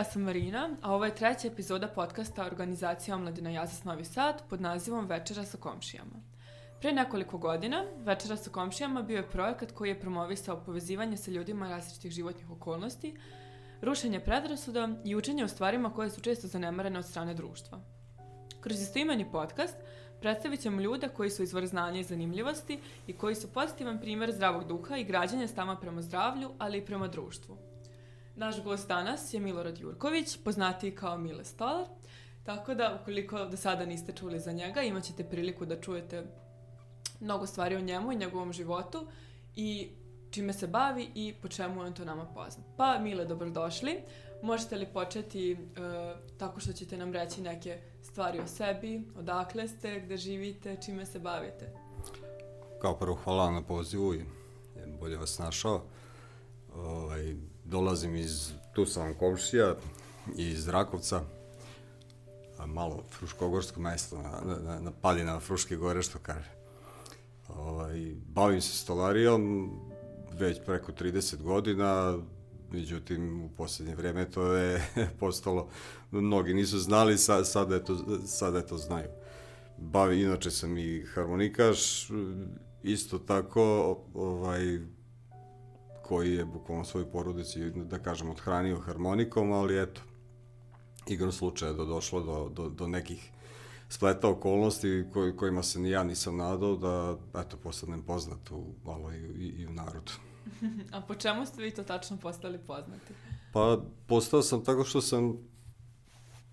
Ja sam Marina, a ovo je treća epizoda podcasta Organizacija Omladina Jazas Novi Sad pod nazivom Večera sa komšijama. Pre nekoliko godina, Večera sa komšijama bio je projekat koji je promovisao povezivanje sa ljudima različitih životnih okolnosti, rušenje predrasuda i učenje o stvarima koje su često zanemarene od strane društva. Kroz istoimeni podcast predstavit ćemo ljude koji su izvor znanja i zanimljivosti i koji su pozitivan primer zdravog duha i građanja stama prema zdravlju, ali i prema društvu. Naš gost danas je Milorad Jurković, poznatiji kao Mile Stolar, tako da ukoliko do sada niste čuli za njega, imat ćete priliku da čujete mnogo stvari o njemu i njegovom životu i čime se bavi i po čemu je on to nama poznat. Pa, Mile, dobrodošli. Možete li početi uh, tako što ćete nam reći neke stvari o sebi, odakle ste, gde živite, čime se bavite? Kao prvo, hvala na pozivu i bolje vas našao. Dolazim iz, tu sam komšija, iz Rakovca, malo fruškogorsko mesto, na, na, na padina Fruške gore, što kaže. Ovaj, bavim se stolarijom već preko 30 godina, međutim u poslednje vreme to je postalo, mnogi nisu znali, sa, sada, je to, sada je to znaju. Bavi, inače sam i harmonikaš, isto tako ovaj, koji je bukvalno svoju porodici, da kažem, odhranio harmonikom, ali eto, igrom slučaja da došlo do, do, do nekih spleta okolnosti koj, kojima se ni ja nisam nadao da, eto, postanem poznat u, malo i, i, i u narodu. A po čemu ste vi to tačno postali poznati? Pa, postao sam tako što sam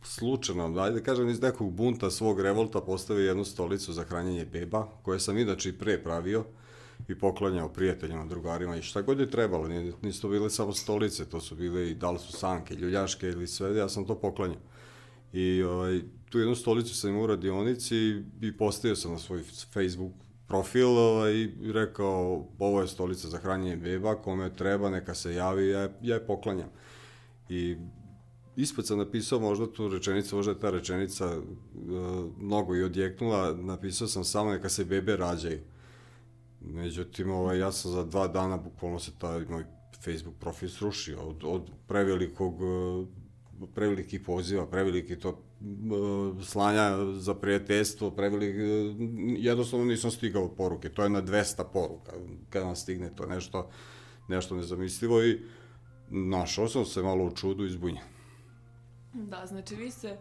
slučajno, ajde da kažem, iz nekog bunta svog revolta postavio jednu stolicu za hranjenje beba, koje sam inače i pre pravio i poklanjao prijateljima, drugarima i šta god je trebalo. Nisu to bile samo stolice, to su bile i da li su sanke, ljuljaške ili sve, ja sam to poklanjao. I ovaj, tu jednu stolicu sam imao u radionici i postavio sam na svoj Facebook profil ovaj, i rekao ovo je stolica za hranjenje beba, kome treba neka se javi, ja, ja je poklanjam. I ispod sam napisao možda tu rečenicu, možda je ta rečenica uh, mnogo i odjeknula, napisao sam samo neka se bebe rađaju. Međutim, ovaj, ja sam za dva dana, bukvalno se taj moj Facebook profil srušio od, od prevelikog prevelikih poziva, preveliki to slanja za prijateljstvo, prevelik, jednostavno nisam stigao poruke, to je na 200 poruka, kada nam stigne to nešto, nešto nezamislivo i našao sam se malo u čudu i zbunjen. Da, znači vi se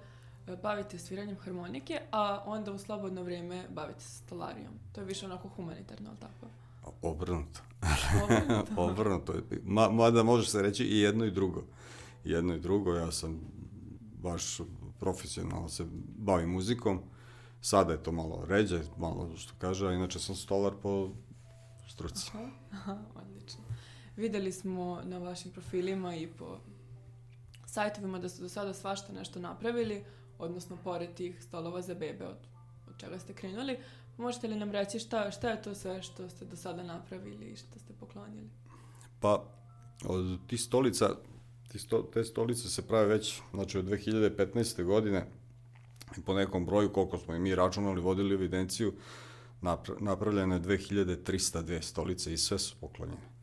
bavite sviranjem harmonike, a onda u slobodno vreme bavite se stolarijom. To je više onako humanitarno, ali tako? Obrnuto. Obrnuto. Obrnuto. Ma, mada može se reći i jedno i drugo. Jedno i drugo, ja sam baš profesionalno se bavim muzikom. Sada je to malo ređe, malo što kaže, a inače sam stolar po struci. Aha, aha, odlično. Videli smo na vašim profilima i po sajtovima da ste do sada svašta nešto napravili, odnosno pored tih stolova za bebe od, od čega ste krenuli. Možete li nam reći šta, šta je to sve što ste do sada napravili i što ste poklonili? Pa, od tih stolica ti sto, te stolice se prave već, znači od 2015. godine, po nekom broju, koliko smo i mi računali, vodili evidenciju, napra je 2302 stolice i sve su poklonjene.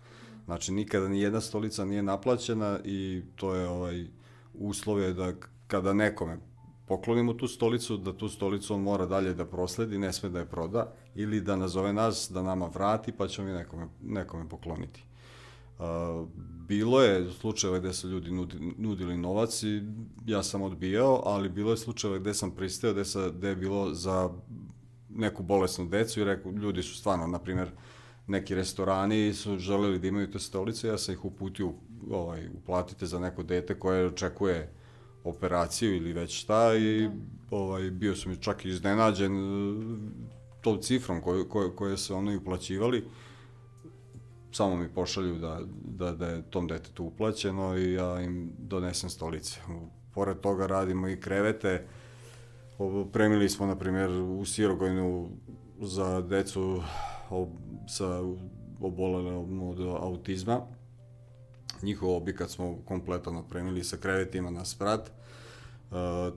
Znači, nikada ni jedna stolica nije naplaćena i to je ovaj uslov je da kada nekome poklonimo tu stolicu, da tu stolicu on mora dalje da prosledi, ne sme da je proda, ili da nazove nas, da nama vrati, pa ćemo mi nekome, nekome pokloniti. Uh, bilo je slučajeva gde su ljudi nudi, nudili novac i ja sam odbijao, ali bilo je slučajeva gde sam pristao, gde, sa, gde je bilo za neku bolesnu decu i rekao, ljudi su stvarno, na primjer, neki restorani su želeli da imaju te stolice, ja sam ih uputio, ovaj, uplatite za neko dete koje očekuje operaciju ili već šta i da. ovaj, bio sam čak iznenađen uh, tom cifrom koju, koje, koje su ono i uplaćivali samo mi pošalju da, da, da je tom detetu uplaćeno i ja im donesem stolice. Pored toga radimo i krevete. Premili smo, na primjer, u Sirogojnu za decu sa obolenom od autizma. Njihov objekat smo kompletno napremili sa krevetima na sprat.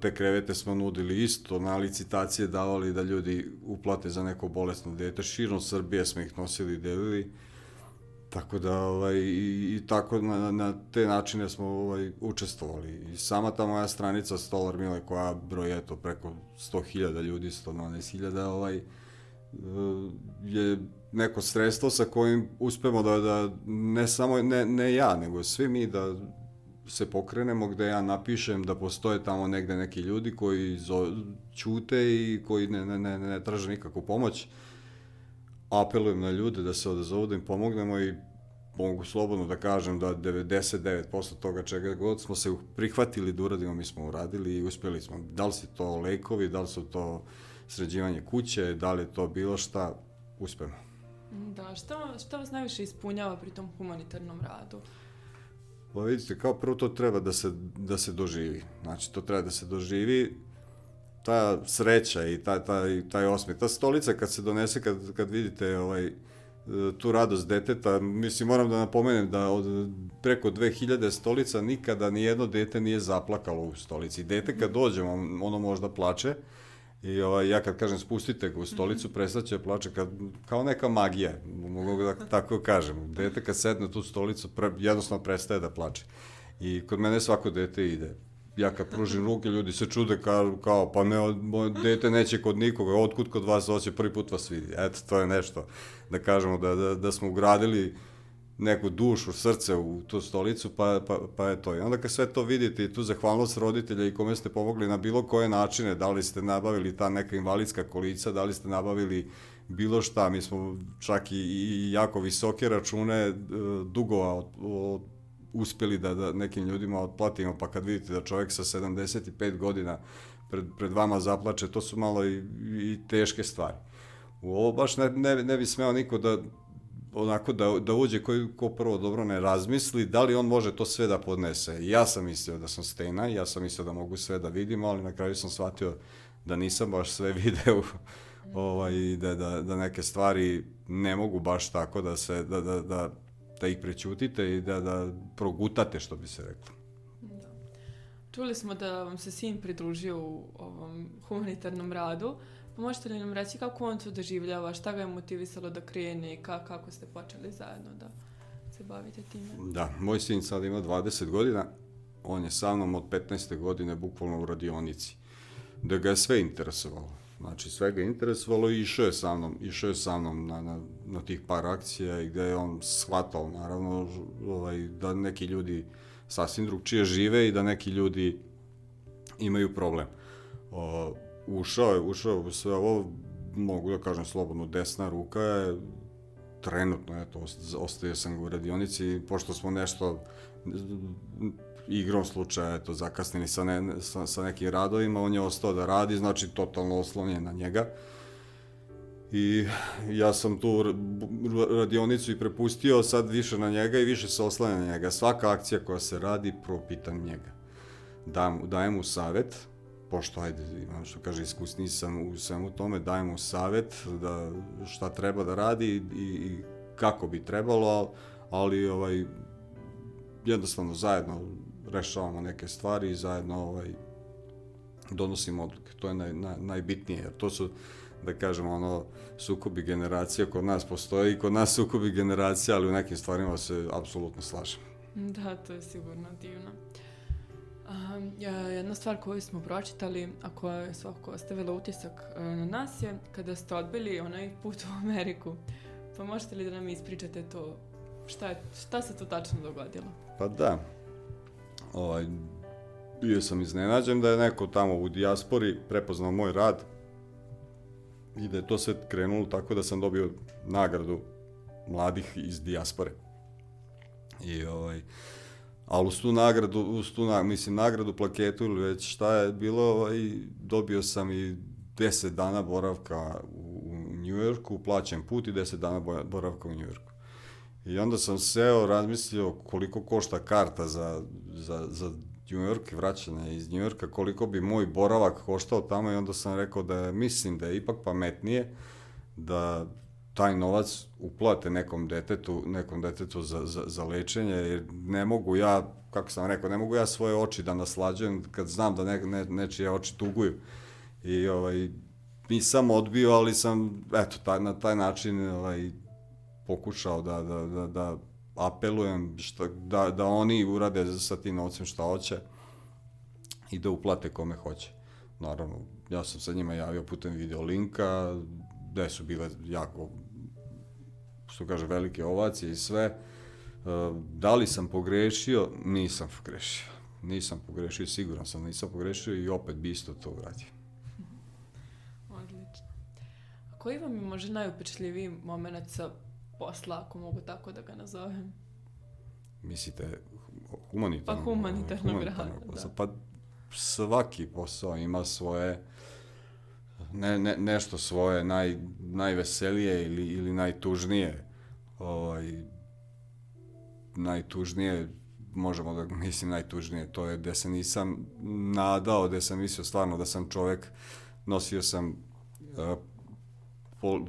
Te krevete smo nudili isto, na licitacije davali da ljudi uplate za neko bolesno dete. Širom Srbije smo ih nosili i delili Tako da, ovaj, i, i tako na, na te načine smo ovaj, učestvovali. I sama ta moja stranica Stolar Mile, koja broji eto, preko 100.000 ljudi, 112.000, ovaj, je neko sredstvo sa kojim uspemo da, da ne samo ne, ne ja, nego svi mi da se pokrenemo gde ja napišem da postoje tamo negde neki ljudi koji zo, čute i koji ne, ne, ne, ne traže nikakvu pomoć. Apelujem na ljude da se odazovu, da im pomognemo i mogu slobodno da kažem da 99% toga čega god smo se prihvatili da uradimo, mi smo uradili i uspeli smo. Da li su to lekovi, da li su to sređivanje kuće, da li to bilo šta, uspemo. Da, šta, šta vas najviše ispunjava pri tom humanitarnom radu? Pa vidite, kao prvo to treba da se, da se doživi. Znači, to treba da se doživi, ta sreća i taj, taj, taj osmeh. Ta stolica kad se donese, kad, kad vidite ovaj, tu radost deteta, mislim, moram da napomenem da od preko 2000 stolica nikada ni jedno dete nije zaplakalo u stolici. Dete kad dođe, ono možda plače, I ovaj, ja kad kažem spustite ga u stolicu, prestaće da plače kad, kao neka magija, mogu da tako kažem. Dete kad sedne tu stolicu, pre, jednostavno prestaje da plače. I kod mene svako dete ide. Ja kad pružim ruke, ljudi se čude kao, kao pa ne, moje dete neće kod nikoga, otkud kod vas hoće, prvi put vas vidi. Eto, to je nešto. Da kažemo da, da, da smo ugradili neku dušu, srce u tu stolicu, pa, pa, pa je to. I onda kad sve to vidite i tu zahvalnost roditelja i kome ste pomogli na bilo koje načine, da li ste nabavili ta neka invalidska kolica, da li ste nabavili bilo šta, mi smo čak i, i jako visoke račune e, dugova od, od, uspeli da, da nekim ljudima otplatimo, pa kad vidite da čovjek sa 75 godina pred, pred vama zaplače, to su malo i, i teške stvari. U ovo baš ne, ne, ne bi smeo niko da onako da, da uđe koji ko prvo dobro ne razmisli, da li on može to sve da podnese. Ja sam mislio da sam stena, ja sam mislio da mogu sve da vidim, ali na kraju sam shvatio da nisam baš sve video ovaj, da, da, da neke stvari ne mogu baš tako da se, da, da, da, da ih prećutite i da, da progutate, što bi se reklo. Da. Čuli smo da vam se sin pridružio u ovom humanitarnom radu. Možete li nam reći kako on to doživljava, šta ga je motivisalo da krene i ka, kako ste počeli zajedno da se bavite time? Da, moj sin sad ima 20 godina, on je sa mnom od 15. godine bukvalno u radionici. Da ga je sve interesovalo. Znači, sve ga interesovalo i išao je sa mnom, išao je sa mnom na, na, na tih par akcija i gde je on shvatao, naravno, ovaj, da neki ljudi sasvim drugčije žive i da neki ljudi imaju problem. O, ušao je, ušao u sve ovo, mogu da kažem slobodno, desna ruka je trenutno, eto, ostaje sam u radionici, pošto smo nešto igrom slučaja, eto, zakasnili sa, ne, sa, sa nekim radovima, on je ostao da radi, znači totalno oslonjen na njega. I ja sam tu radionicu i prepustio sad više na njega i više se oslanja na njega. Svaka akcija koja se radi, prvo pitam njega. Dam, dajem mu savet, pošto, ajde, imam što kaže, iskusni sam u svemu tome, dajemo savet da šta treba da radi i, i kako bi trebalo, ali ovaj, jednostavno zajedno rešavamo neke stvari i zajedno ovaj, donosimo odluke. To je naj, naj, najbitnije, jer to su, da kažemo, ono, sukobi generacija kod nas postoji i kod nas sukobi generacija, ali u nekim stvarima se apsolutno slažem. Da, to je sigurno divno. Um, jedna stvar koju smo pročitali, a koja je svakako ostavila utisak uh, na nas je kada ste odbili onaj put u Ameriku. Pa možete li da nam ispričate to? Šta, je, šta se to tačno dogodilo? Pa da. Ovaj, bio sam iznenađen da je neko tamo u dijaspori prepoznao moj rad i da je to sve krenulo tako da sam dobio nagradu mladih iz dijaspore. I ovaj, ali uz tu nagradu, uz tu, mislim, nagradu, plaketu ili već šta je bilo, ovaj, dobio sam i 10 dana boravka u, u Njujorku, plaćen put i 10 dana boravka u Njujorku. I onda sam seo, razmislio koliko košta karta za, za, za New York i vraćanje iz New Yorka, koliko bi moj boravak koštao tamo i onda sam rekao da mislim da je ipak pametnije da taj novac uplate nekom detetu, nekom detetu za, za, za lečenje, jer ne mogu ja, kako sam rekao, ne mogu ja svoje oči da naslađujem kad znam da ne, ne, nečije oči tuguju. I ovaj, nisam odbio, ali sam, eto, taj, na taj način ovaj, pokušao da, da, da, da apelujem šta, da, da oni urade sa tim novcem šta hoće i da uplate kome hoće. Naravno, ja sam sa njima javio putem video linka, gde su bile jako, što kaže, velike ovacije i sve. E, da li sam pogrešio? Nisam pogrešio. Nisam pogrešio, siguran sam, nisam pogrešio i opet bi isto to uradio. Odlično. A koji vam je možda najupečljiviji moment sa posla, ako mogu tako da ga nazovem? Mislite, humanitarno? Pa humanitarnog rada, da. Pa svaki posao ima svoje ne, ne, nešto svoje naj, najveselije ili, ili najtužnije ovaj, najtužnije možemo da mislim najtužnije to je da se nisam nadao da sam mislio stvarno da sam čovek nosio sam uh, pol,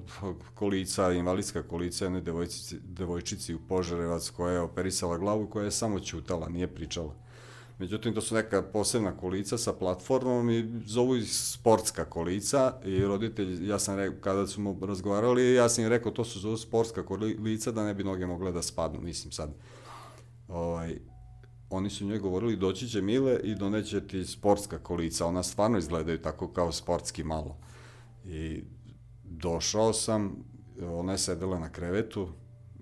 kolica, invalidska kolica jedne devojčici, devojčici u Požarevac koja je operisala glavu koja je samo ćutala, nije pričala. Međutim, to su neka posebna kolica sa platformom i zovu ih sportska kolica i roditelji, ja sam rekao, kada smo razgovarali, ja sam im rekao, to su zovu sportska kolica da ne bi noge mogle da spadnu, mislim sad. Ovaj, oni su njoj govorili, doći će Mile i doneće ti sportska kolica, ona stvarno izgledaju tako kao sportski malo. I došao sam, ona je sedela na krevetu,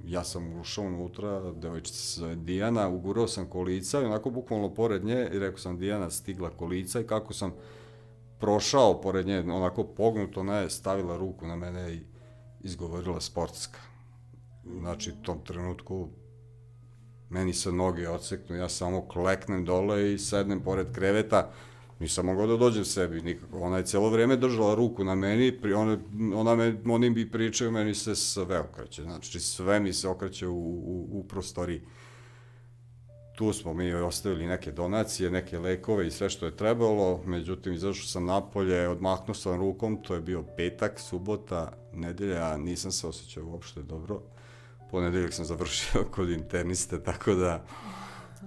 ja sam ušao unutra, devojčica se zove Dijana, ugurao sam kolica i onako bukvalno pored nje i rekao sam Dijana stigla kolica i kako sam prošao pored nje, onako pognuto, ona je stavila ruku na mene i izgovorila sportska. Znači, u tom trenutku meni se noge odseknu, ja samo kleknem dole i sednem pored kreveta, Nisam mogao da dođem sebi nikako. Ona je celo vreme držala ruku na meni, pri, ona, ona me, oni bi pričaju, meni se sve okreće. Znači, sve mi se okreće u, u, u prostoriji. Tu smo mi ostavili neke donacije, neke lekove i sve što je trebalo, međutim, izašao sam napolje, odmahnuo sam rukom, to je bio petak, subota, nedelja, nisam se osjećao uopšte dobro. Ponedeljak sam završio kod interniste, tako da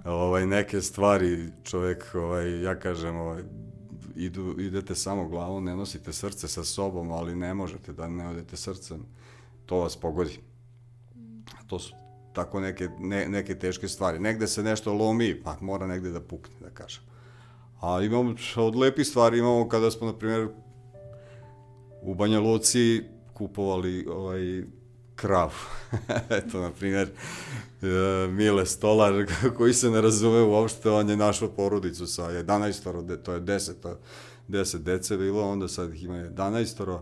ovaj, neke stvari čovek, ovaj, ja kažem, ovaj, idu, idete samo glavom, ne nosite srce sa sobom, ali ne možete da ne odete srcem, to vas pogodi. To su tako neke, ne, neke teške stvari. Negde se nešto lomi, pa mora negde da pukne, da kažem. A imamo, od lepih stvari imamo kada smo, na primjer, u Banja Luci kupovali ovaj, krav. Eto, na primjer, e, Mile Stolar, koji se ne razume uopšte, on je našao porodicu sa 11, to je 10, 10 dece bilo, onda sad ih ima 11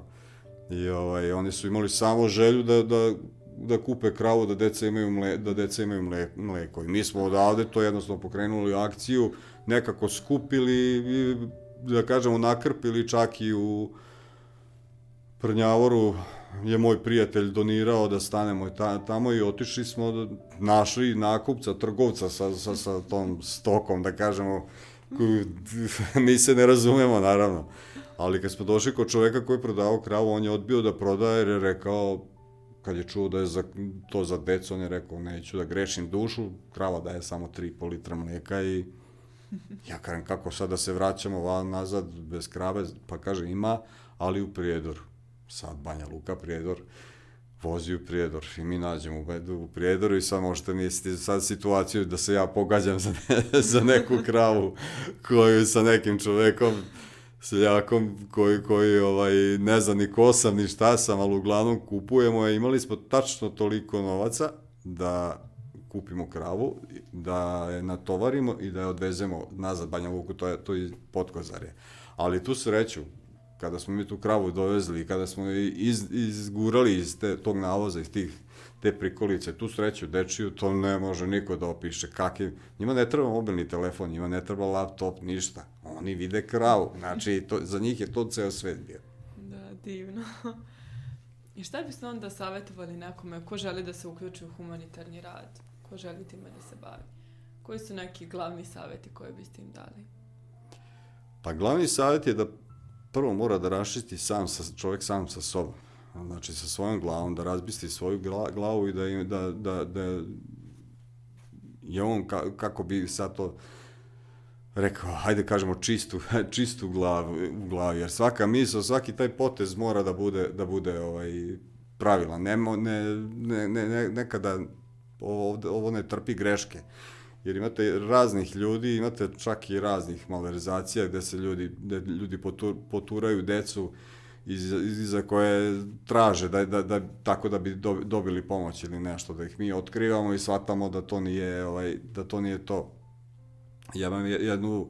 i ovaj, oni su imali samo želju da, da, da kupe kravu, da deca imaju, mle, da deca imaju mle, mleko. I mi smo odavde to jednostavno pokrenuli akciju, nekako skupili i, da kažemo, nakrpili čak i u Prnjavoru je moj prijatelj donirao da stanemo ta, tamo i otišli smo, našli nakupca, trgovca sa, sa, sa tom stokom, da kažemo, mi se ne razumemo, naravno. Ali kad smo došli kod čoveka koji je prodavao kravu, on je odbio da prodaje jer je rekao, kad je čuo da je za, to za decu, on je rekao, neću da grešim dušu, krava daje samo 3,5 litra mlijeka i ja kažem, kako sad da se vraćamo van nazad bez krave, pa kaže, ima, ali u Prijedoru sad Banja Luka, Prijedor, vozi u Prijedor i mi nađemo u, u Prijedoru i sad možete misliti sad situaciju da se ja pogađam za, ne, za neku kravu koju sa nekim čovekom seljakom koji, koji ovaj, ne zna ni ko sam ni šta sam, ali uglavnom kupujemo je. Imali smo tačno toliko novaca da kupimo kravu, da je natovarimo i da je odvezemo nazad Banja Luku, to je, to je Podkozarje. Ali tu sreću, kada smo mi tu kravu dovezli kada smo iz, izgurali iz te, tog navoza, iz tih te prikolice, tu sreću dečiju, to ne može niko da opiše. Kakvi, njima ne treba mobilni telefon, njima ne treba laptop, ništa. Oni vide kravu, znači to, za njih je to ceo svet bio. Da, divno. I šta biste onda savjetovali nekome ko želi da se uključi u humanitarni rad? Ko želi time da se bavi? Koji su neki glavni savjeti koje biste im dali? Pa glavni savjet je da prvo mora da rašisti sam sa, čovjek sam sa sobom. Znači sa svojom glavom, da razbisti svoju glavu i da, da, da, da je on, ka, kako bi sad to rekao, hajde kažemo čistu, čistu glavu, u glavi, jer svaka misla, svaki taj potez mora da bude, da bude ovaj, pravila. Nemo, ne, ne, ne, ne, nekada ovo, ovo ne trpi greške. Jer imate raznih ljudi, imate čak i raznih malverizacija gde se ljudi, gde ljudi potur, poturaju decu iz, iza koje traže da, da, da, tako da bi dobili pomoć ili nešto, da ih mi otkrivamo i shvatamo da to nije, ovaj, da to nije to. Ja imam jednu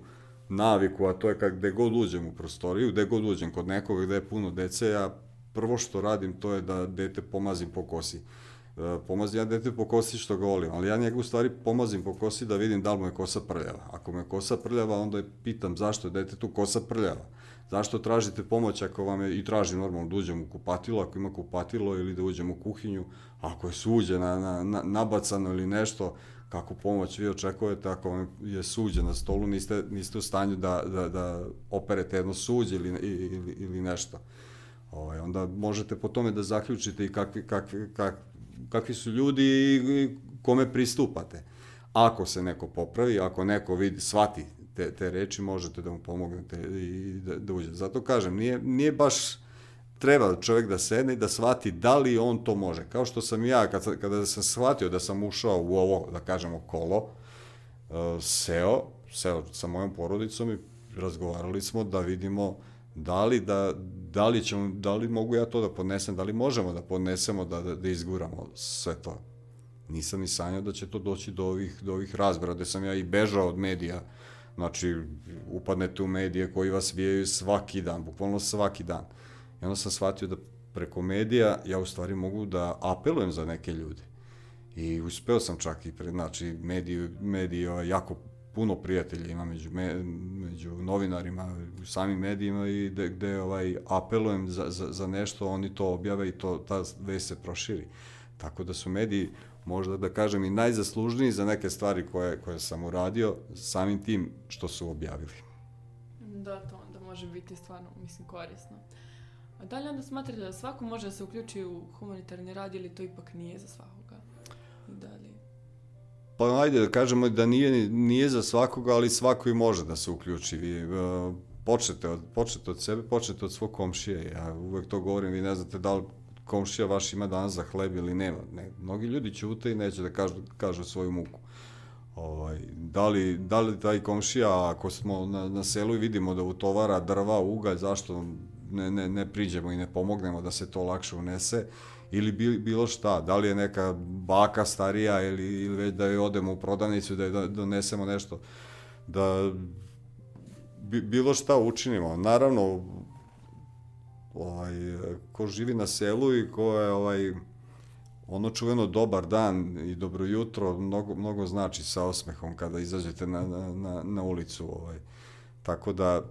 naviku, a to je kad gde god uđem u prostoriju, gde god uđem kod nekoga gde je puno dece, ja prvo što radim to je da dete pomazim po kosi. Pomazim ja dete po kosi što ga volim, ali ja njega u stvari pomazim po kosi da vidim da li mu je kosa prljava. Ako mu je kosa prljava, onda je pitam zašto je detetu kosa prljava. Zašto tražite pomoć ako vam je, i tražim normalno da uđem u kupatilo, ako ima kupatilo ili da uđem u kuhinju, ako je suđe na, na, na, nabacano ili nešto, kako pomoć vi očekujete ako vam je suđe na stolu, niste, niste u stanju da, da, da operete jedno suđe ili, ili, ili nešto. Ovaj, onda možete po tome da zaključite i kakvi, kakvi, kakvi, kakvi su ljudi i kome pristupate. Ako se neko popravi, ako neko vidi, shvati te, te reči, možete da mu pomognete i da, da uđe. Zato kažem, nije, nije baš treba čovjek da sedne i da shvati da li on to može. Kao što sam ja, kad, kada sam shvatio da sam ušao u ovo, da kažemo, kolo, uh, seo, seo sa mojom porodicom i razgovarali smo da vidimo da li, da, da li, ćemo, da li mogu ja to da podnesem, da li možemo da podnesemo, da, da, da izguramo sve to. Nisam ni sanjao da će to doći do ovih, do ovih razbora, gde sam ja i bežao od medija, znači upadnete u medije koji vas vijaju svaki dan, bukvalno svaki dan. I onda sam shvatio da preko medija ja u stvari mogu da apelujem za neke ljude. I uspeo sam čak i pred, znači, mediji, mediji jako puno prijatelja ima među, me, među novinarima, u samim medijima i de, gde ovaj, apelujem za, za, za nešto, oni to objave i to, ta vest se proširi. Tako da su mediji, možda da kažem, i najzaslužniji za neke stvari koje, koje sam uradio, samim tim što su objavili. Da, to onda može biti stvarno, mislim, korisno. A da li onda smatrate da svako može da se uključi u humanitarni rad ili to ipak nije za svakoga? Da li... Pa ajde da kažemo da nije, nije za svakoga, ali svako i može da se uključi. Vi, uh, počnete, od, počnete od sebe, počnete od svog komšije. Ja uvek to govorim, vi ne znate da li komšija vaš ima danas za hleb ili nema. Ne, mnogi ljudi ćute i neće da kažu, kažu svoju muku. Ovaj, da, li, da li taj komšija, ako smo na, na selu i vidimo da utovara drva, ugalj, zašto ne, ne, ne priđemo i ne pomognemo da se to lakše unese ili bilo šta, da li je neka baka starija ili, ili već da joj odemo u prodavnicu da joj donesemo nešto, da bi, bilo šta učinimo. Naravno, ovaj, ko živi na selu i ko je ovaj, ono čuveno dobar dan i dobro jutro mnogo, mnogo znači sa osmehom kada izađete na, na, na, ulicu. Ovaj. Tako da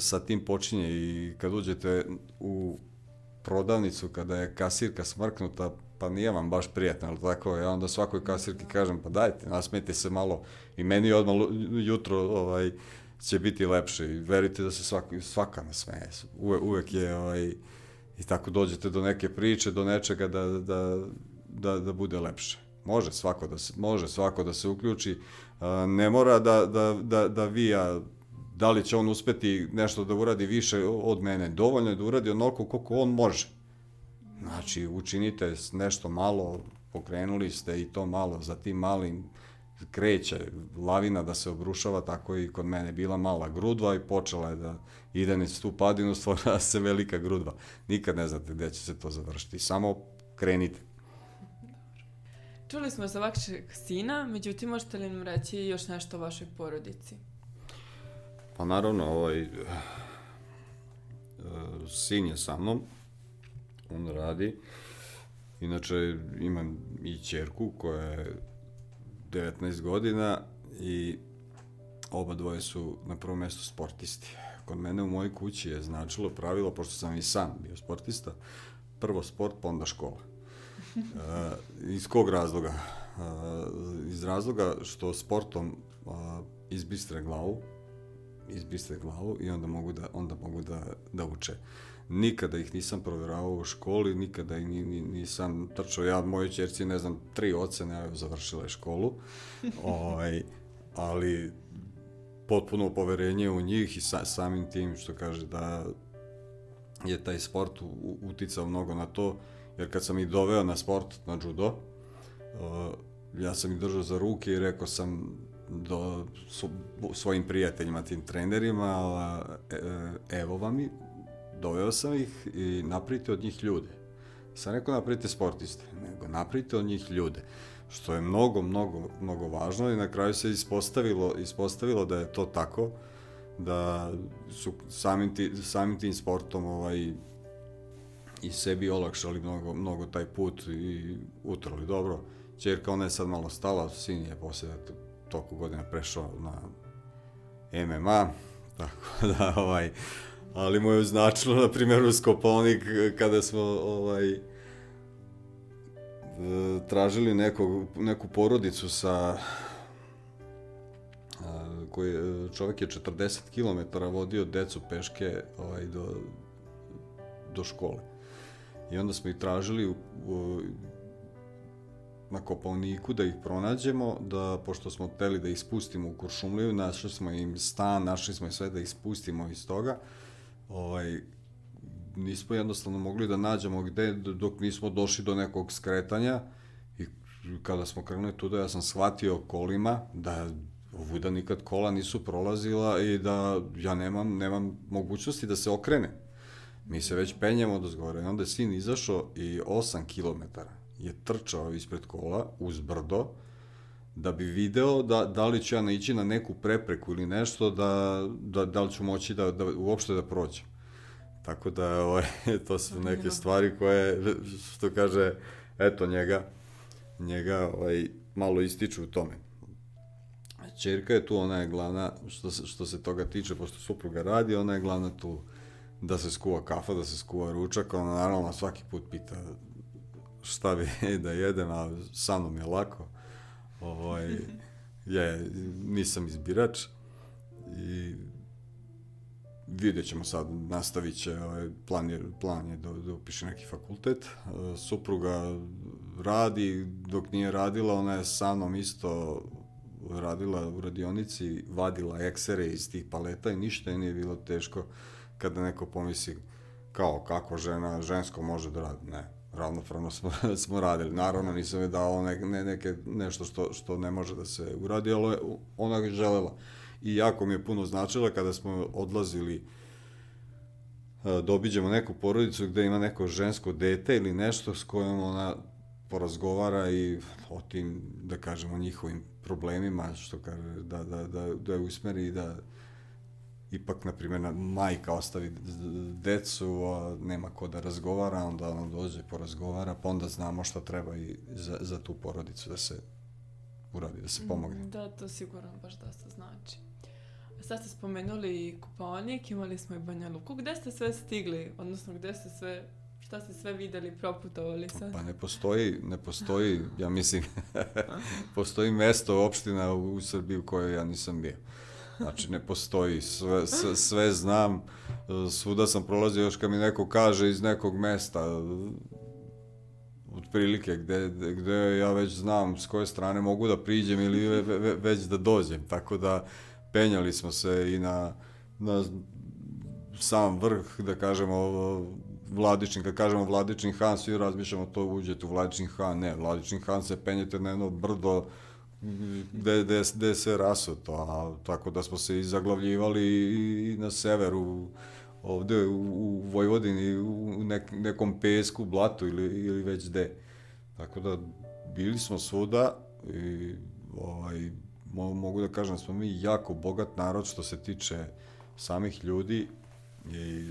sa tim počinje i kad uđete u prodavnicu kada je kasirka smrknuta, pa nije vam baš prijatno, ali tako? Ja onda svakoj kasirki kažem, pa dajte, nasmijete se malo. I meni odmah jutro ovaj, će biti lepše i verite da se svaka, svaka nasmeje, Uve, uvek je ovaj, i tako dođete do neke priče, do nečega da, da, da, da bude lepše. Može svako da se, može svako da se uključi, ne mora da, da, da, da vi ja da li će on uspeti nešto da uradi više od mene. Dovoljno je da uradi onoliko koliko on može. Znači, učinite nešto malo, pokrenuli ste i to malo, za tim malim kreće lavina da se obrušava, tako i kod mene bila mala grudva i počela je da ide niz tu padinu, stvora se velika grudva. Nikad ne znate gde će se to završiti, samo krenite. Čuli smo za vašeg sina, međutim možete li nam reći još nešto o vašoj porodici? Pa naravno, ovaj, uh, sin je sa mnom, on radi. Inače, imam i čerku koja je 19 godina i oba dvoje su na prvom mestu sportisti. Kod mene u mojoj kući je značilo pravilo, pošto sam i sam bio sportista, prvo sport, pa onda škola. Uh, iz kog razloga? Uh, iz razloga što sportom uh, izbistre glavu, izbiste glavu i onda mogu da, onda mogu da, da uče. Nikada ih nisam proveravao u školi, nikada ih ni, ni, nisam trčao. Ja, moje čerci, ne znam, tri ocene, evo, završila je školu. ovaj, ali potpuno poverenje u njih i sa, samim tim što kaže da je taj sport u, uticao mnogo na to, jer kad sam ih doveo na sport, na judo, uh, ja sam ih držao za ruke i rekao sam do su, svojim prijateljima, tim trenerima, e, evo vam i doveo sam ih i napravite od njih ljude. Sam rekao napravite sportiste, nego napravite od njih ljude što je mnogo, mnogo, mnogo važno i na kraju se ispostavilo, ispostavilo da je to tako, da su samim, ti, samim tim sportom ovaj, i sebi olakšali mnogo, mnogo taj put i utrali dobro. Čerka, ona je sad malo stala, sin je posle toliko godina prešao na MMA, tako da, ovaj, ali mu je značilo, na primjer, u Skoponik, kada smo, ovaj, tražili nekog, neku porodicu sa koji čovjek je 40 km vodio decu peške ovaj, do, do škole. I onda smo ih tražili u, u, na Kopalniku da ih pronađemo, da, pošto smo hteli da ih spustimo u Kuršumliju, našli smo im stan, našli smo sve da ih iz toga, ovaj, nismo jednostavno mogli da nađemo gde dok nismo došli do nekog skretanja i kada smo krenuli tuda ja sam shvatio kolima da ovuda nikad kola nisu prolazila i da ja nemam, nemam mogućnosti da se okrene. Mi se već penjemo do zgore. Onda je sin izašao i 8 km je trčao ispred kola uz brdo da bi video da, da li ću ja naići na neku prepreku ili nešto da, da, da li ću moći da, da uopšte da prođem. Tako da, ovaj, to su neke stvari koje, što kaže, eto, njega, njega ovaj, malo ističu u tome. Čerka je tu, ona je glavna, što se, što se toga tiče, pošto supruga radi, ona je glavna tu da se skuva kafa, da se skuva ručak, ona naravno svaki put pita šta bi da jedem, a sa mnom je lako. Ovaj, ja nisam izbirač i vidjet ćemo sad, nastavit će, ovaj, plan je, plan je da, da upiše neki fakultet. E, supruga radi, dok nije radila, ona je sa mnom isto radila u radionici, vadila eksere iz tih paleta i ništa je nije bilo teško kada neko pomisli kao kako žena, žensko može da radi. Ne, ravnopravno smo, smo radili. Naravno nisam je dao ne, ne, neke, nešto što, što ne može da se uradi, ali ona je želela i jako mi je puno značila kada smo odlazili da obiđemo neku porodicu gde ima neko žensko dete ili nešto s kojom ona porazgovara i o tim, da kažemo, njihovim problemima, što kaže, da, da, da, da je usmeri i da ipak, na primjer, majka ostavi decu, a nema ko da razgovara, onda ona dođe, porazgovara, pa onda znamo šta treba i za, za tu porodicu da se uradi, da se pomogne. Da, to sigurno baš dosta znači. Sad ste spomenuli Kuponik, imali smo i Banja Luku. Gde ste sve stigli? Odnosno, gde ste sve, šta ste sve videli, proputovali sad? Pa ne postoji, ne postoji, ja mislim, postoji mesto, opština u Srbiji u kojoj ja nisam bio. Znači, ne postoji, sve, sve, sve znam, svuda sam prolazio, još kad mi neko kaže iz nekog mesta, otprilike gde, gde ja već znam s koje strane mogu da priđem ili ve, već da dođem, tako da penjali smo se i na, na sam vrh, da kažemo, Vladičin, kad kažemo Vladičin Han, svi razmišljamo to uđete u Vladičin Han, ne, Vladičin Han se penjete na jedno brdo gde, gde, gde je sve rasuto, a tako da smo se i zaglavljivali i, i na severu, ovde u, u Vojvodini, u nek, nekom pesku, blatu ili, ili već gde. Tako da bili smo svuda i ovaj, mogu da kažem da smo mi jako bogat narod što se tiče samih ljudi i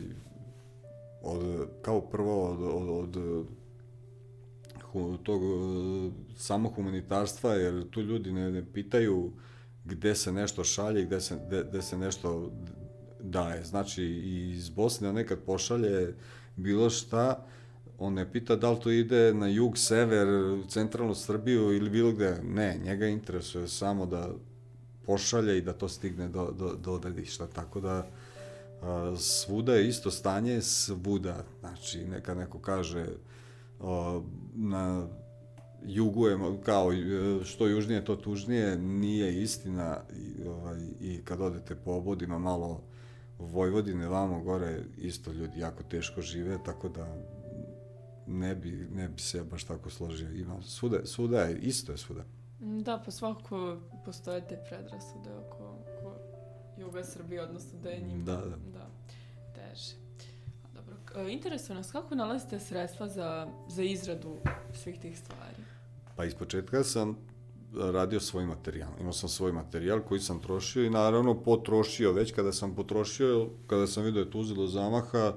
od, kao prvo od, od, od tog samo humanitarstva, jer tu ljudi ne, ne pitaju gde se nešto šalje, gde se, gde, gde se nešto daje. Znači, iz Bosne nekad pošalje bilo šta, on ne pita da li to ide na jug, sever, centralnu Srbiju ili bilo gde. Ne, njega interesuje samo da pošalje i da to stigne do, do, do odredišta. Tako da a, svuda je isto stanje, svuda. Znači, neka neko kaže a, na jugu je kao što južnije to tužnije, nije istina i, ovaj, i kad odete po obodima malo Vojvodine, vamo gore, isto ljudi jako teško žive, tako da ne bi, ne bi se baš tako složio. Ima, svuda, svuda je, isto je svuda. Da, pa svakako postoje te predrasude oko, oko juga Srbije, odnosno da je njima Da, da. da teže. E, interesuje nas kako nalazite sredstva za, za izradu svih tih stvari? Pa iz početka sam radio svoj materijal. Imao sam svoj materijal koji sam trošio i naravno potrošio. Već kada sam potrošio, kada sam vidio da je to uzelo zamaha,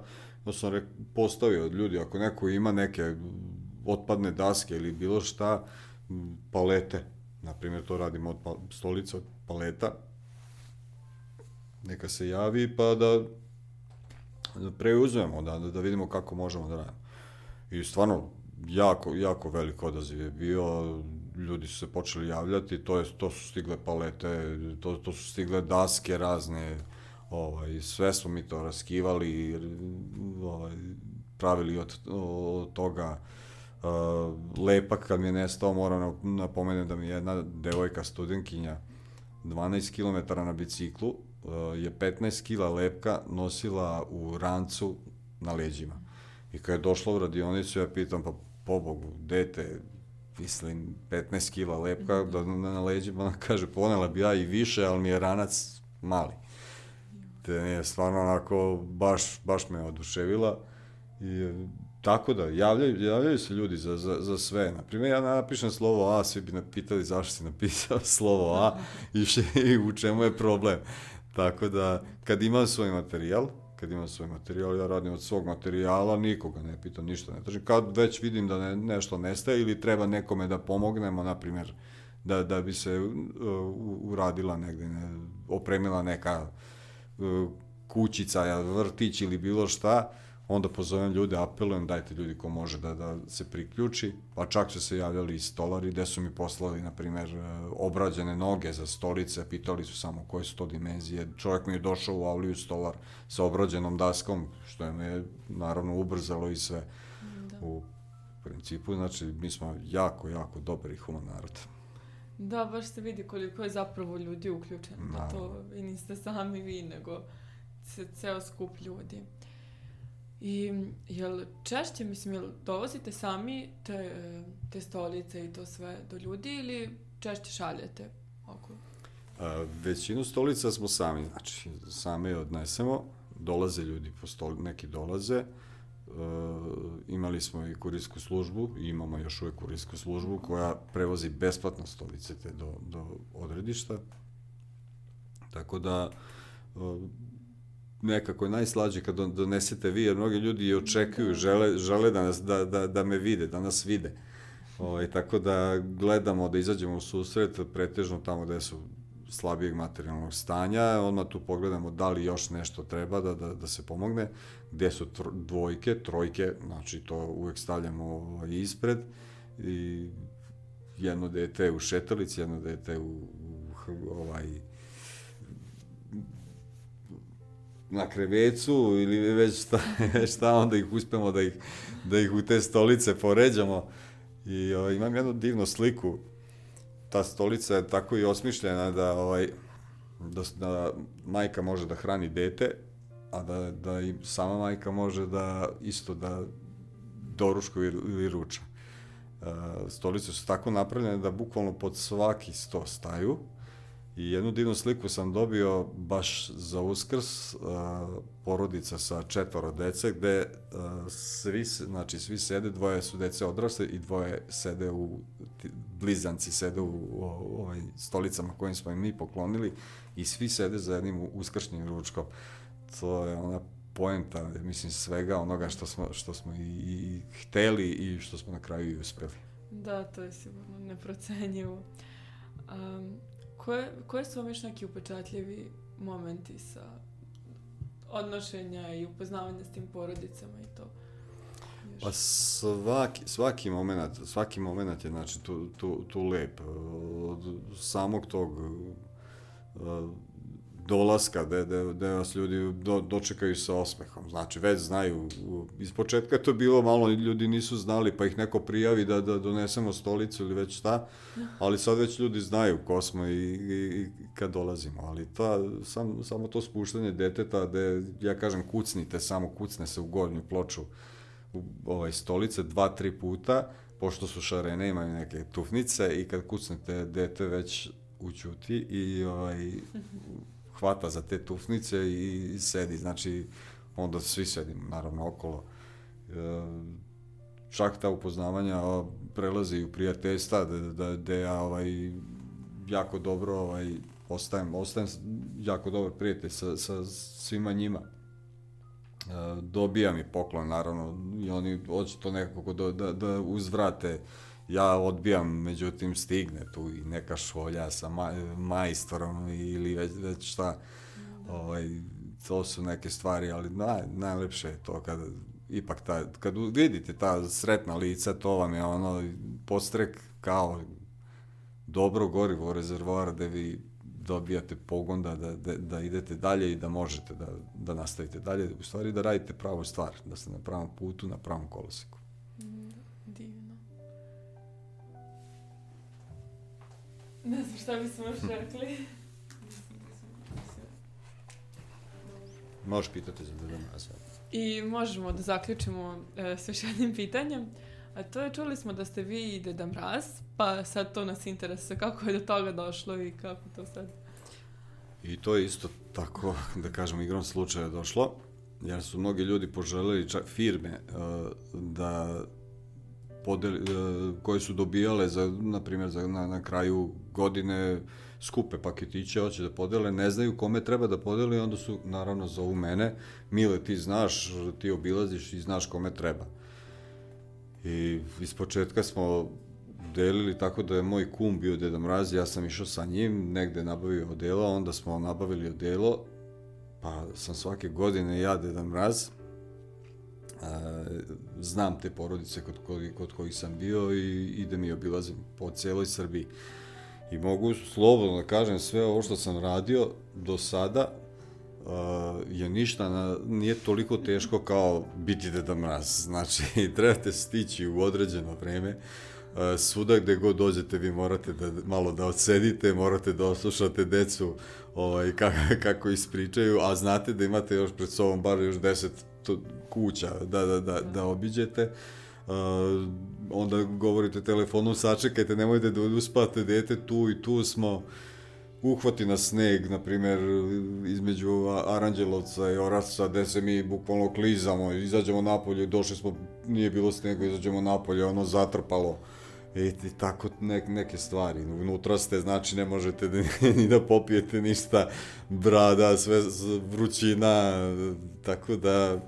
ja sam rek, postavio od ljudi, ako neko ima neke otpadne daske ili bilo šta, palete, na primjer to radimo od pa, stolica od paleta, neka se javi pa da, da preuzmemo, da, da, da vidimo kako možemo da radimo. I stvarno, jako, jako velik odaziv je bio, ljudi su se počeli javljati, to, je, to su stigle palete, to, to su stigle daske razne, ovaj, sve smo mi to raskivali, ovaj, pravili od, od toga uh, lepak kad mi je nestao, moram na- napomenem da mi je jedna devojka studentkinja 12 km na biciklu je 15 kila lepka nosila u rancu na leđima. I kad je došla u radionicu, ja pitam, pa pobogu, dete, mislim, 15 kila lepka da, na, na leđima, ona kaže, ponela bi ja i više, ali mi je ranac mali. Te je stvarno onako, baš, baš me oduševila. I, tako da, javljaju, javljaju se ljudi za, za, za sve. Naprimjer, ja napišem slovo A, svi bi napitali zašto si napisao slovo A i, še, i u čemu je problem. Tako da, kad imam svoj materijal, kad imam svoj materijal, ja radim od svog materijala, nikoga ne pitam, ništa ne tražim. Kad već vidim da ne, nešto nestaje ili treba nekome da pomognemo, na primjer, da, da bi se uh, uradila negde, ne, opremila neka uh, kućica, vrtić ili bilo šta, onda pozovem ljude, apelujem, dajte ljudi ko može da, da se priključi, pa čak su se javljali i stolari, gde su mi poslali, na primer, e, obrađene noge za stolice, pitali su samo koje su to dimenzije, čovjek mi je došao u avliju stolar sa obrađenom daskom, što je me naravno ubrzalo i sve Da. u principu, znači mi smo jako, jako dobar i human narod. Da, baš se vidi koliko je zapravo ljudi uključeno. Da to i niste sami vi, nego ce, ceo skup ljudi. I jel češće, mislim, jel dovozite sami te, te stolice i to sve do ljudi ili češće šaljete oko? A, većinu stolica smo sami, znači same odnesemo, dolaze ljudi po stoli, neki dolaze, e, imali smo i kurijsku službu, i imamo još uvek kurijsku službu koja prevozi besplatno stolice te do, do odredišta, tako da e, nekako je najslađe kad don- donesete vi, jer mnogi ljudi i očekuju, žele, žele da, nas, da, da, da me vide, da nas vide. Ovaj, tako da gledamo da izađemo u susret, pretežno tamo gde su slabijeg materijalnog stanja, odmah tu pogledamo da li još nešto treba da, da, da se pomogne, gde su tr dvojke, trojke, znači to uvek stavljamo ovaj, ispred i jedno dete u šetalici, jedno dete u, u ovaj, na krevecu ili već šta, šta onda ih uspemo da ih, da ih u te stolice poređamo. I ovaj, imam jednu divnu sliku. Ta stolica je tako i osmišljena da, ovaj, da, da majka može da hrani dete, a da, da i sama majka može da isto da doručkuje ili, ruča. Uh, stolice su tako napravljene da bukvalno pod svaki sto staju I jednu divnu sliku sam dobio baš za uskrs, uh, porodica sa četvoro dece, gde uh, svi, znači, svi sede, dvoje su dece odrasle i dvoje sede u, blizanci sede u, u ovaj, stolicama kojim smo im mi poklonili i svi sede za jednim uskršnjim ručkom. To je ona poenta, mislim, svega onoga što smo, što smo i, i hteli i što smo na kraju i uspeli. Da, to je sigurno neprocenjivo. Um, koje, koje su vam još neki upečatljivi momenti sa odnošenja i upoznavanja s tim porodicama i to? Pa svaki, svaki moment, svaki moment je znači tu, tu, tu lep. Od samog tog dolaska, gde, gde, gde vas ljudi do, dočekaju sa osmehom. Znači, već znaju, iz početka to bilo malo, ljudi nisu znali, pa ih neko prijavi da, da donesemo stolicu ili već šta, ali sad već ljudi znaju ko smo i, i, i kad dolazimo. Ali ta, sam, samo to spuštanje deteta, gde, ja kažem, kucnite, samo kucne se u gornju ploču u ovaj, stolice dva, tri puta, pošto su šarene, imaju neke tufnice i kad kucnete dete već učuti i ovaj, hvata za te tufnice i, i sedi. Znači, onda svi sedimo, naravno, okolo. E, čak ta upoznavanja prelazi u prijateljstva, da, da, da ja ovaj, jako dobro ovaj, ostajem, ostajem jako dobar prijatelj sa, sa svima njima. E, dobija mi poklon, naravno, i oni hoće to nekako da, da, da uzvrate ja odbijam, međutim stigne tu i neka šolja sa maj, majstorom ili već, već šta. Ovaj, to su neke stvari, ali naj, najlepše je to kada ipak ta, kad vidite ta sretna lica, to vam je ono postrek kao dobro gorivo rezervoara da vi dobijate pogon da, da, da, da idete dalje i da možete da, da nastavite dalje, u stvari da radite pravu stvar, da ste na pravom putu, na pravom koloseku. Ne znam šta bismo još rekli. Možeš pitati za Deda Mraza. I možemo da zaključimo e, s još jednim pitanjem. A to je, čuli smo da ste vi i Deda Mraz, pa sad to nas interesuje kako je do toga došlo i kako to sad... I to je isto tako, da kažem, igrom slučaja došlo, jer su mnogi ljudi poželeli, čak firme, uh, da podeli, uh, koje su dobijale, za, na primjer, za, na, na kraju godine skupe paketiće, hoće da podele, ne znaju kome treba da podeli, onda su, naravno, zovu mene, Mile, ti znaš, ti obilaziš i znaš kome treba. I iz početka smo delili tako da je moj kum bio Deda Mraz, ja sam išao sa njim, negde nabavio odelo, onda smo nabavili odelo, pa sam svake godine ja Deda Mraz, e, znam te porodice kod, kod, kod kojih sam bio i idem i obilazim po celoj Srbiji. I mogu slobodno da kažem sve ovo što sam radio do sada, uh, je ništa, na, nije toliko teško kao biti Deda Mraz. Znači, trebate stići u određeno vreme, svuda gde god dođete vi morate da malo da odsedite, morate da oslušate decu ovaj, kako, kako ispričaju, a znate da imate još pred sobom bar još deset kuća da, da, da, da obiđete. Uh, onda govorite telefonom, sačekajte, nemojte da uspate dete, tu i tu smo, uhvati na sneg, na primjer, između Aranđelovca i Orasca, gde se mi bukvalno klizamo, izađemo napolje, došli smo, nije bilo snega, izađemo napolje, ono zatrpalo. I, i tako ne, neke stvari. Unutra ste, znači ne možete da, ni da popijete ništa, brada, sve vrućina, tako da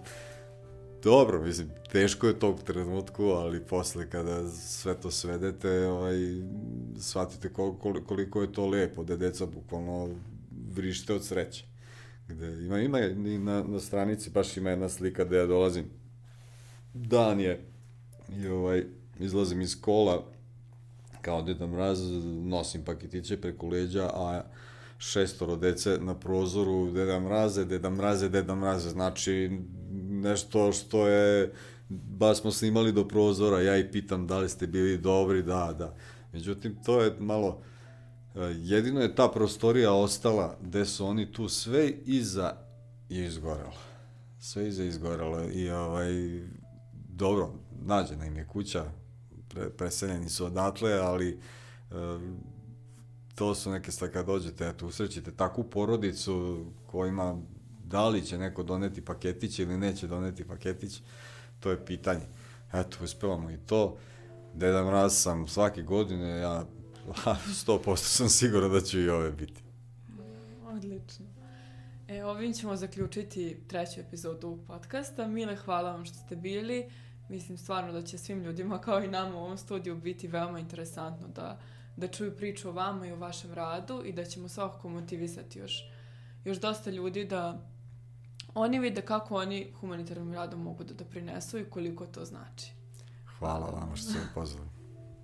dobro, mislim, teško je tog trenutku, ali posle kada sve to svedete, ovaj, shvatite koliko, koliko je to lepo, da deca bukvalno vrište od sreće. Gde ima, ima i na, na stranici, baš ima jedna slika gde ja dolazim. Dan je, i ovaj, izlazim iz kola, kao Deda Mraz, nosim paketiće preko leđa, a šestoro dece na prozoru, Deda Mraze, Deda Mraze, Deda Mraze, znači nešto što je, baš smo snimali do prozora, ja i pitam da li ste bili dobri, da, da. Međutim, to je malo, e, jedino je ta prostorija ostala gde su oni tu sve iza je izgorelo. Sve iza izgorelo i ovaj, dobro, nađena im je kuća, pre, preseljeni su odatle, ali e, to su neke stvari kad dođete, eto, usrećite takvu porodicu kojima da li će neko doneti paketić ili neće doneti paketić, to je pitanje. Eto, uspevamo i to. Deda Mraz sam svake godine, ja 100% sam siguran da ću i ove biti. Odlično. E, ovim ćemo zaključiti treću epizodu podcasta. Mile, hvala vam što ste bili. Mislim stvarno da će svim ljudima kao i nama u ovom studiju biti veoma interesantno da, da čuju priču o vama i o vašem radu i da ćemo svakako motivisati još, još dosta ljudi da oni vide kako oni humanitarnim radom mogu da doprinesu i koliko to znači. Hvala vam što ste pozvali.